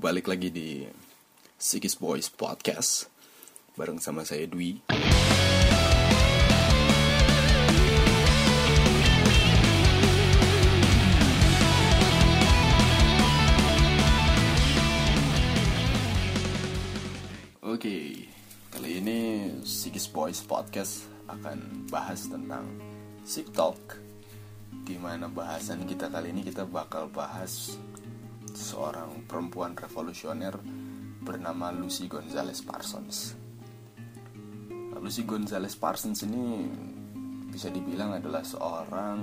balik lagi di Sikis Boys Podcast bareng sama saya Dwi. Oke, kali ini Sikis Boys Podcast akan bahas tentang Sik Talk di bahasan kita kali ini kita bakal bahas seorang perempuan revolusioner bernama Lucy Gonzalez Parsons. Lucy Gonzalez Parsons ini bisa dibilang adalah seorang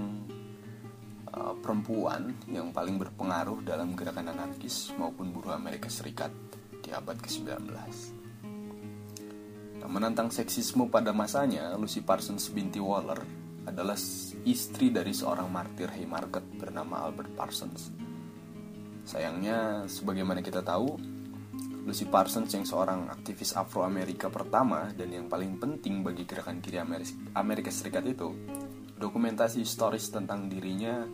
uh, perempuan yang paling berpengaruh dalam gerakan anarkis maupun buruh Amerika Serikat di abad ke-19. Nah, menantang seksisme pada masanya, Lucy Parsons binti Waller adalah istri dari seorang martir Haymarket bernama Albert Parsons. Sayangnya, sebagaimana kita tahu, Lucy Parsons yang seorang aktivis Afro-Amerika pertama dan yang paling penting bagi gerakan kiri Amerika Serikat itu, dokumentasi historis tentang dirinya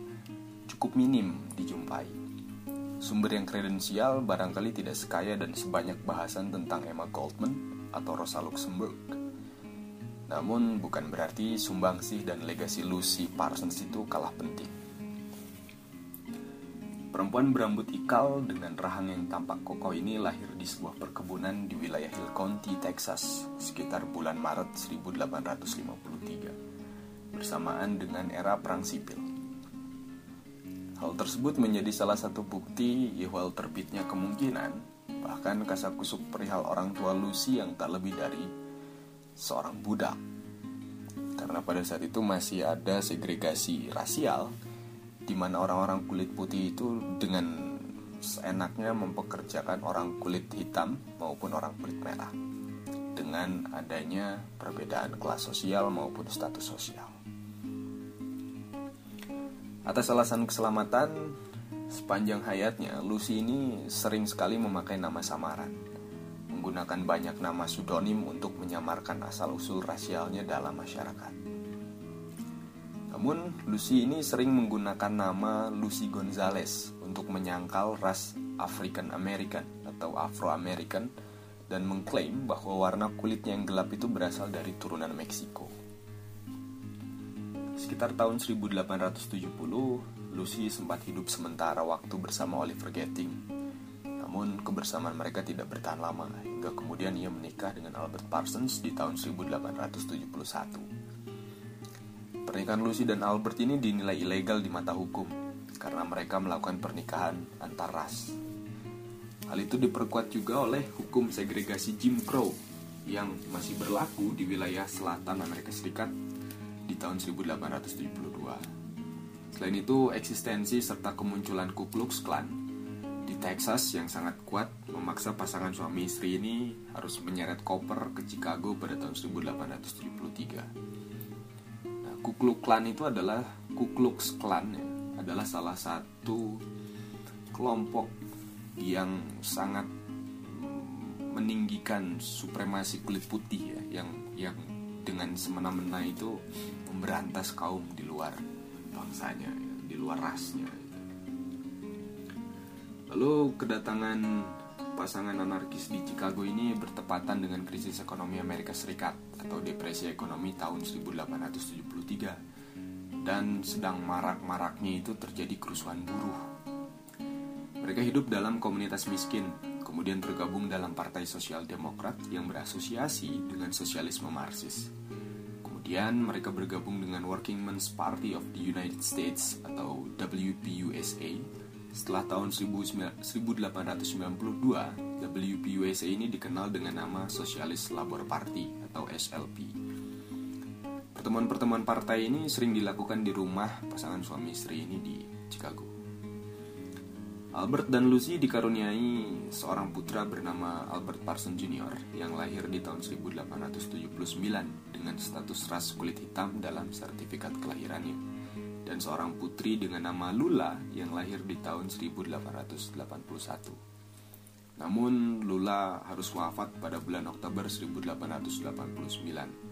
cukup minim dijumpai. Sumber yang kredensial barangkali tidak sekaya dan sebanyak bahasan tentang Emma Goldman atau Rosa Luxemburg. Namun bukan berarti sumbangsih dan legasi Lucy Parsons itu kalah penting. Perempuan berambut ikal dengan rahang yang tampak kokoh ini lahir di sebuah perkebunan di wilayah Hill County, Texas, sekitar bulan Maret 1853, bersamaan dengan era Perang Sipil. Hal tersebut menjadi salah satu bukti ihwal terbitnya kemungkinan, bahkan kasakusuk perihal orang tua Lucy yang tak lebih dari seorang budak. Karena pada saat itu masih ada segregasi rasial di mana orang-orang kulit putih itu dengan seenaknya mempekerjakan orang kulit hitam maupun orang kulit merah dengan adanya perbedaan kelas sosial maupun status sosial. Atas alasan keselamatan, sepanjang hayatnya Lucy ini sering sekali memakai nama samaran, menggunakan banyak nama pseudonym untuk menyamarkan asal-usul rasialnya dalam masyarakat. Namun, Lucy ini sering menggunakan nama Lucy Gonzales untuk menyangkal ras African American atau Afro American dan mengklaim bahwa warna kulitnya yang gelap itu berasal dari turunan Meksiko. Sekitar tahun 1870, Lucy sempat hidup sementara waktu bersama Oliver Getting. Namun kebersamaan mereka tidak bertahan lama hingga kemudian ia menikah dengan Albert Parsons di tahun 1871. Pernikahan Lucy dan Albert ini dinilai ilegal di mata hukum karena mereka melakukan pernikahan antar ras. Hal itu diperkuat juga oleh hukum segregasi Jim Crow yang masih berlaku di wilayah selatan Amerika Serikat di tahun 1872. Selain itu, eksistensi serta kemunculan Ku Klux Klan di Texas yang sangat kuat memaksa pasangan suami istri ini harus menyeret koper ke Chicago pada tahun 1873. Ku Klux Klan itu adalah Ku Klux Klan ya, adalah salah satu kelompok yang sangat meninggikan supremasi kulit putih ya yang yang dengan semena-mena itu memberantas kaum di luar bangsanya ya, di luar rasnya. Lalu kedatangan pasangan anarkis di Chicago ini bertepatan dengan krisis ekonomi Amerika Serikat atau depresi ekonomi tahun 1873 dan sedang marak-maraknya itu terjadi kerusuhan buruh. Mereka hidup dalam komunitas miskin, kemudian tergabung dalam Partai Sosial Demokrat yang berasosiasi dengan sosialisme Marxis. Kemudian mereka bergabung dengan Working Men's Party of the United States atau WPUSA setelah tahun 1892, WPUSA ini dikenal dengan nama Socialist Labor Party atau SLP. Pertemuan-pertemuan partai ini sering dilakukan di rumah pasangan suami istri ini di Chicago. Albert dan Lucy dikaruniai seorang putra bernama Albert Parsons Jr. yang lahir di tahun 1879 dengan status ras kulit hitam dalam sertifikat kelahirannya dan seorang putri dengan nama Lula yang lahir di tahun 1881. Namun Lula harus wafat pada bulan Oktober 1889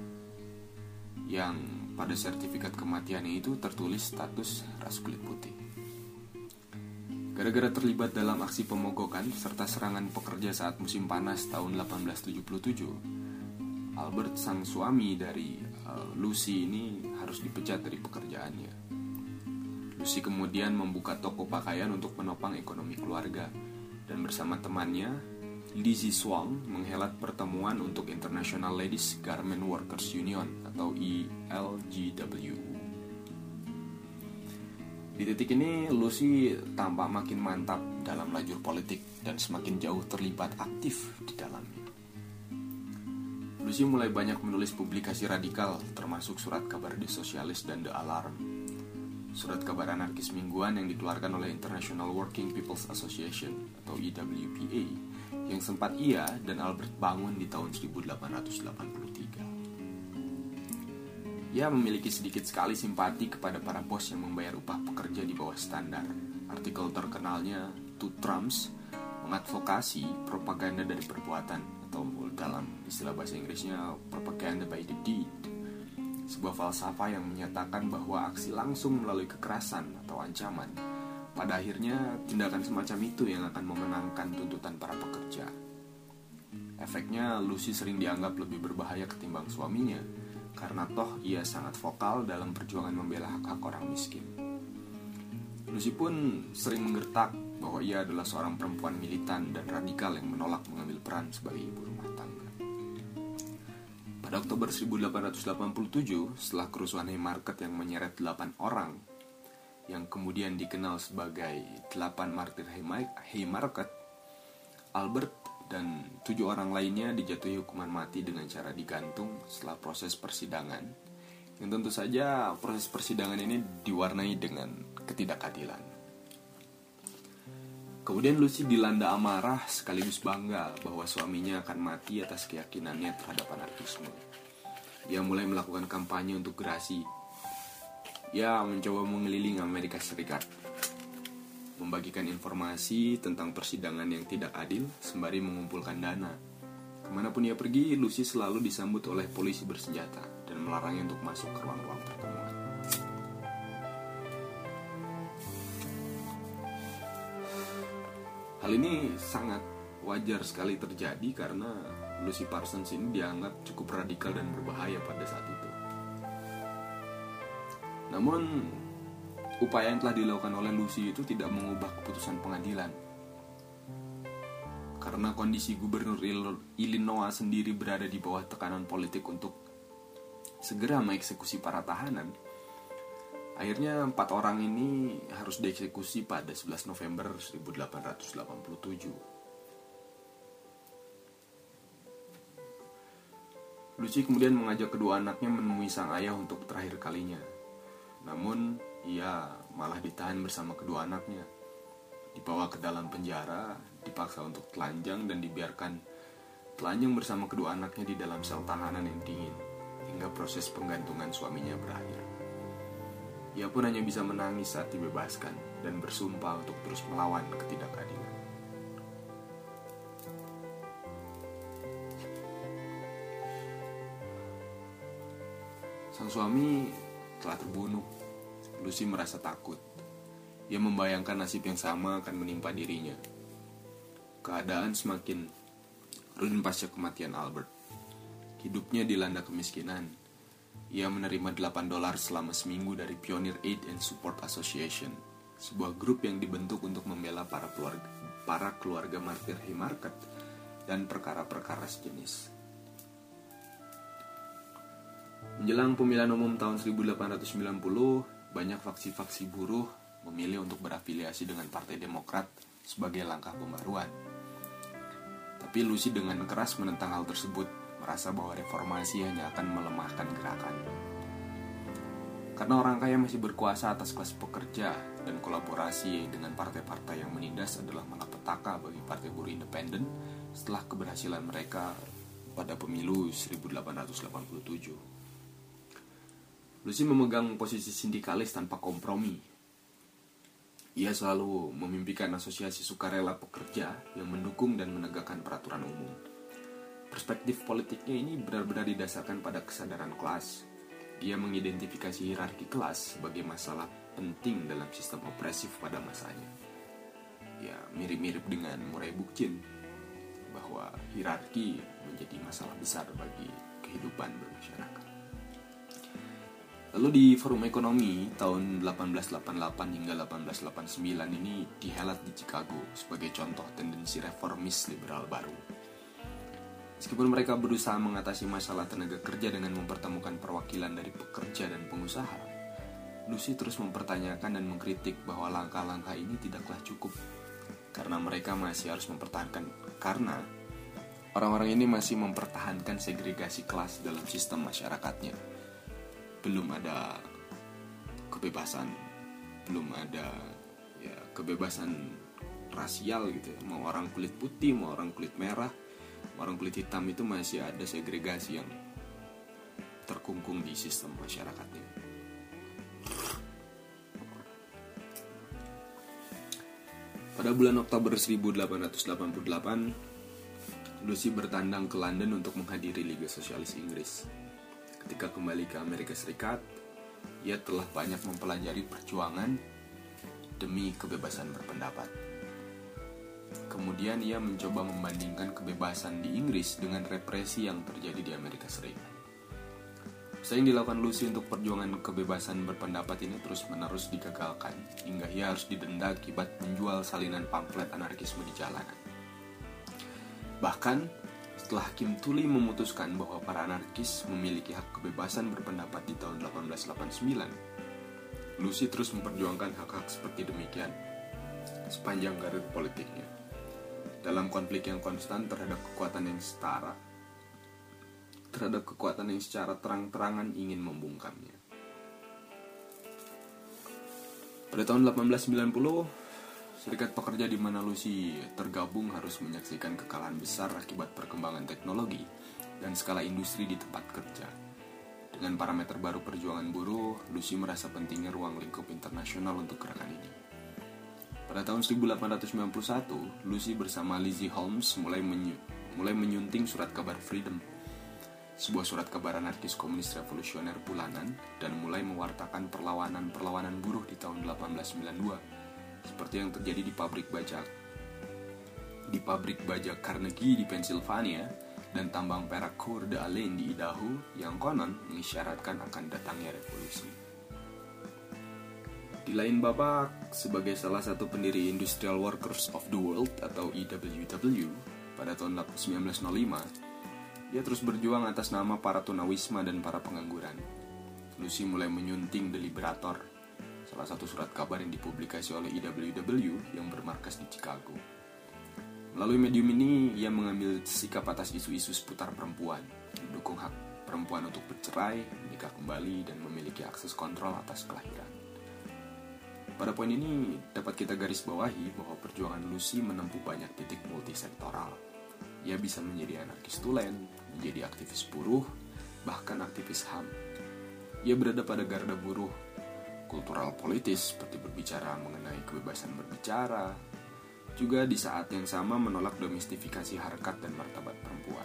yang pada sertifikat kematiannya itu tertulis status ras kulit putih. Gara-gara terlibat dalam aksi pemogokan serta serangan pekerja saat musim panas tahun 1877, Albert sang suami dari uh, Lucy ini harus dipecat dari pekerjaannya. Lucy kemudian membuka toko pakaian untuk menopang ekonomi keluarga dan bersama temannya Lizzie Swang menghelat pertemuan untuk International Ladies Garment Workers Union atau ILGW. Di titik ini Lucy tampak makin mantap dalam lajur politik dan semakin jauh terlibat aktif di dalamnya. Lucy mulai banyak menulis publikasi radikal termasuk surat kabar di Sosialis dan The Alarm surat kabar anarkis mingguan yang dikeluarkan oleh International Working People's Association atau IWPA yang sempat ia dan Albert bangun di tahun 1883. Ia memiliki sedikit sekali simpati kepada para bos yang membayar upah pekerja di bawah standar. Artikel terkenalnya Two Trumps mengadvokasi propaganda dari perbuatan atau dalam istilah bahasa Inggrisnya propaganda by the deed sebuah falsafah yang menyatakan bahwa aksi langsung melalui kekerasan atau ancaman pada akhirnya tindakan semacam itu yang akan memenangkan tuntutan para pekerja. Efeknya Lucy sering dianggap lebih berbahaya ketimbang suaminya karena toh ia sangat vokal dalam perjuangan membela hak-hak orang miskin. Lucy pun sering menggertak bahwa ia adalah seorang perempuan militan dan radikal yang menolak mengambil peran sebagai ibu rumah tangga. Pada Oktober 1887, setelah kerusuhan Haymarket yang menyeret 8 orang, yang kemudian dikenal sebagai 8 martir Haymarket, Albert dan tujuh orang lainnya dijatuhi hukuman mati dengan cara digantung setelah proses persidangan. Yang tentu saja proses persidangan ini diwarnai dengan ketidakadilan. Kemudian Lucy dilanda amarah sekaligus bangga bahwa suaminya akan mati atas keyakinannya terhadap anarkisme. Dia mulai melakukan kampanye untuk gerasi. Ia mencoba mengelilingi Amerika Serikat, membagikan informasi tentang persidangan yang tidak adil sembari mengumpulkan dana. Ke mana pun ia pergi, Lucy selalu disambut oleh polisi bersenjata dan melarangnya untuk masuk ke ruang-ruang pertemuan. Hal ini sangat wajar sekali terjadi karena Lucy Parsons ini dianggap cukup radikal dan berbahaya pada saat itu. Namun, upaya yang telah dilakukan oleh Lucy itu tidak mengubah keputusan pengadilan. Karena kondisi gubernur Illinois sendiri berada di bawah tekanan politik untuk segera mengeksekusi para tahanan, Akhirnya empat orang ini harus dieksekusi pada 11 November 1887. Lucy kemudian mengajak kedua anaknya menemui sang ayah untuk terakhir kalinya. Namun, ia malah ditahan bersama kedua anaknya. Dibawa ke dalam penjara, dipaksa untuk telanjang dan dibiarkan telanjang bersama kedua anaknya di dalam sel tahanan yang dingin hingga proses penggantungan suaminya berakhir. Ia pun hanya bisa menangis saat dibebaskan dan bersumpah untuk terus melawan ketidakadilan. Sang suami telah terbunuh. Lucy merasa takut. Ia membayangkan nasib yang sama akan menimpa dirinya. Keadaan semakin rutin pasca kematian Albert. Hidupnya dilanda kemiskinan ia menerima 8 dolar selama seminggu dari Pioneer Aid and Support Association, sebuah grup yang dibentuk untuk membela para keluarga, para keluarga martir Haymarket dan perkara-perkara sejenis. Menjelang pemilihan umum tahun 1890, banyak faksi-faksi buruh memilih untuk berafiliasi dengan Partai Demokrat sebagai langkah pembaruan. Tapi Lucy dengan keras menentang hal tersebut merasa bahwa reformasi hanya akan melemahkan gerakan. Karena orang kaya masih berkuasa atas kelas pekerja dan kolaborasi dengan partai-partai yang menindas adalah malapetaka bagi partai buruh independen setelah keberhasilan mereka pada pemilu 1887. Lucy memegang posisi sindikalis tanpa kompromi. Ia selalu memimpikan asosiasi sukarela pekerja yang mendukung dan menegakkan peraturan umum Perspektif politiknya ini benar-benar didasarkan pada kesadaran kelas. Ia mengidentifikasi hierarki kelas sebagai masalah penting dalam sistem opresif pada masanya. ya mirip-mirip dengan Murray Bookchin bahwa hierarki menjadi masalah besar bagi kehidupan bermasyarakat. Lalu di forum ekonomi tahun 1888 hingga 1889 ini dihelat di Chicago sebagai contoh tendensi reformis liberal baru. Meskipun mereka berusaha mengatasi masalah tenaga kerja dengan mempertemukan perwakilan dari pekerja dan pengusaha, Lucy terus mempertanyakan dan mengkritik bahwa langkah-langkah ini tidaklah cukup karena mereka masih harus mempertahankan karena orang-orang ini masih mempertahankan segregasi kelas dalam sistem masyarakatnya belum ada kebebasan belum ada ya kebebasan rasial gitu ya. mau orang kulit putih mau orang kulit merah mau orang kulit hitam itu masih ada segregasi yang terkungkung di sistem masyarakatnya pada bulan Oktober 1888 Lucy bertandang ke London untuk menghadiri Liga Sosialis Inggris ketika kembali ke Amerika Serikat, ia telah banyak mempelajari perjuangan demi kebebasan berpendapat. Kemudian ia mencoba membandingkan kebebasan di Inggris dengan represi yang terjadi di Amerika Serikat. Usaha yang dilakukan Lucy untuk perjuangan kebebasan berpendapat ini terus-menerus digagalkan, hingga ia harus didenda akibat menjual salinan pamflet anarkisme di jalanan. Bahkan, setelah Hakim Tuli memutuskan bahwa para anarkis memiliki hak kebebasan berpendapat di tahun 1889, Lucy terus memperjuangkan hak-hak seperti demikian sepanjang karir politiknya. Dalam konflik yang konstan terhadap kekuatan yang setara, terhadap kekuatan yang secara terang-terangan ingin membungkamnya. Pada tahun 1890, Serikat pekerja di mana Lucy tergabung harus menyaksikan kekalahan besar akibat perkembangan teknologi dan skala industri di tempat kerja. Dengan parameter baru perjuangan buruh, Lucy merasa pentingnya ruang lingkup internasional untuk gerakan ini. Pada tahun 1891, Lucy bersama Lizzie Holmes mulai, menyu mulai menyunting surat kabar Freedom, sebuah surat kabar anarkis komunis revolusioner bulanan, dan mulai mewartakan perlawanan-perlawanan buruh di tahun 1892 seperti yang terjadi di pabrik baja di pabrik baja Carnegie di Pennsylvania dan tambang perak Coeur d'Alene di Idaho yang konon mengisyaratkan akan datangnya revolusi. Di lain babak, sebagai salah satu pendiri Industrial Workers of the World atau IWW pada tahun 1905, dia terus berjuang atas nama para tunawisma dan para pengangguran. Lucy mulai menyunting The Liberator salah satu surat kabar yang dipublikasi oleh IWW yang bermarkas di Chicago. Melalui medium ini, ia mengambil sikap atas isu-isu seputar perempuan, mendukung hak perempuan untuk bercerai, menikah kembali, dan memiliki akses kontrol atas kelahiran. Pada poin ini, dapat kita garis bawahi bahwa perjuangan Lucy menempuh banyak titik multisektoral. Ia bisa menjadi anarkis tulen, menjadi aktivis buruh, bahkan aktivis HAM. Ia berada pada garda buruh kultural politis seperti berbicara mengenai kebebasan berbicara, juga di saat yang sama menolak domestifikasi harkat dan martabat perempuan.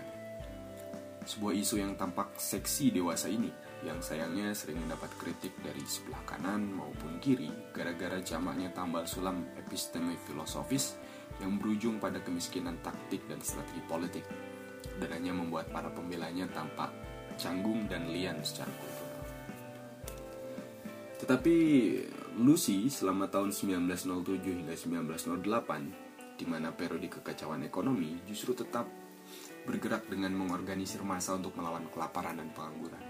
Sebuah isu yang tampak seksi dewasa ini, yang sayangnya sering mendapat kritik dari sebelah kanan maupun kiri gara-gara jamaknya tambal sulam episteme filosofis yang berujung pada kemiskinan taktik dan strategi politik, dan hanya membuat para pembelanya tampak canggung dan lian secara. Tetapi Lucy selama tahun 1907 hingga 1908, di mana periode kekacauan ekonomi justru tetap bergerak dengan mengorganisir massa untuk melawan kelaparan dan pengangguran.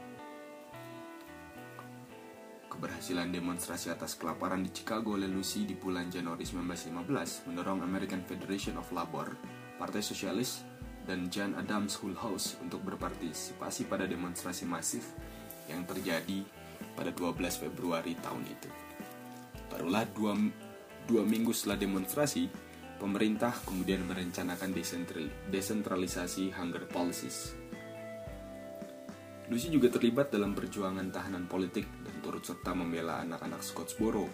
Keberhasilan demonstrasi atas kelaparan di Chicago oleh Lucy di bulan Januari 1915 mendorong American Federation of Labor, Partai Sosialis, dan John Adams Hull House untuk berpartisipasi pada demonstrasi masif yang terjadi pada 12 Februari tahun itu. Barulah dua, dua minggu setelah demonstrasi, pemerintah kemudian merencanakan desentralisasi hunger policies. Lucy juga terlibat dalam perjuangan tahanan politik dan turut serta membela anak-anak Scottsboro.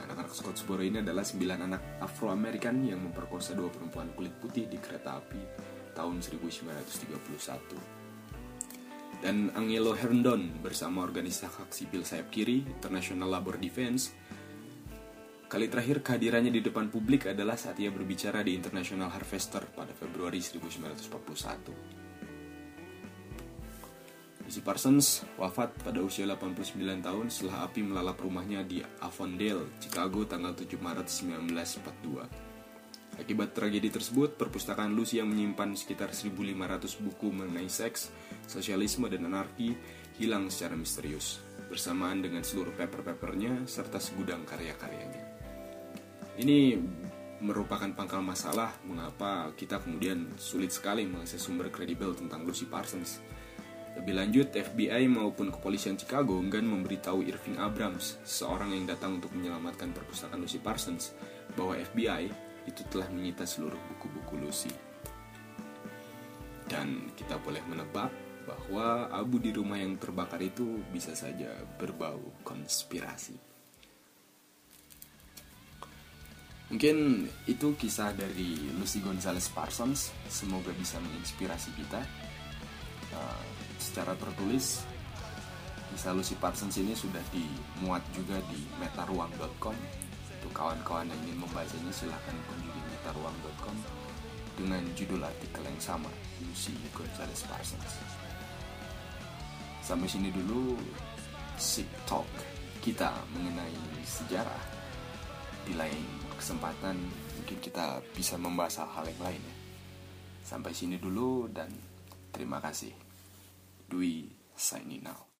Anak-anak Scottsboro ini adalah sembilan anak Afro-Amerikan yang memperkosa dua perempuan kulit putih di kereta api tahun 1931 dan Angelo Herndon bersama organisasi hak sipil sayap kiri International Labor Defense Kali terakhir kehadirannya di depan publik adalah saat ia berbicara di International Harvester pada Februari 1941. Lucy Parsons wafat pada usia 89 tahun setelah api melalap rumahnya di Avondale, Chicago tanggal 7 Maret 1942. Akibat tragedi tersebut, perpustakaan Lucy yang menyimpan sekitar 1.500 buku mengenai seks, sosialisme, dan anarki hilang secara misterius, bersamaan dengan seluruh paper-papernya serta segudang karya-karyanya. Ini merupakan pangkal masalah mengapa kita kemudian sulit sekali mengakses sumber kredibel tentang Lucy Parsons lebih lanjut, FBI maupun kepolisian Chicago enggan memberitahu Irving Abrams, seorang yang datang untuk menyelamatkan perpustakaan Lucy Parsons, bahwa FBI itu telah menyita seluruh buku-buku Lucy. Dan kita boleh menebak bahwa abu di rumah yang terbakar itu bisa saja berbau konspirasi. Mungkin itu kisah dari Lucy Gonzalez Parsons. Semoga bisa menginspirasi kita. Uh, secara tertulis kisah Lucy Parsons ini sudah dimuat juga di metaruang.com untuk kawan-kawan yang ingin membacanya silahkan kunjungi metaruang.com dengan judul artikel yang sama Lucy Gonzalez Parsons. Sampai sini dulu Sick Talk kita mengenai sejarah. Di lain kesempatan mungkin kita bisa membahas hal-hal yang lainnya sampai sini dulu dan terima kasih. Dwi signing out.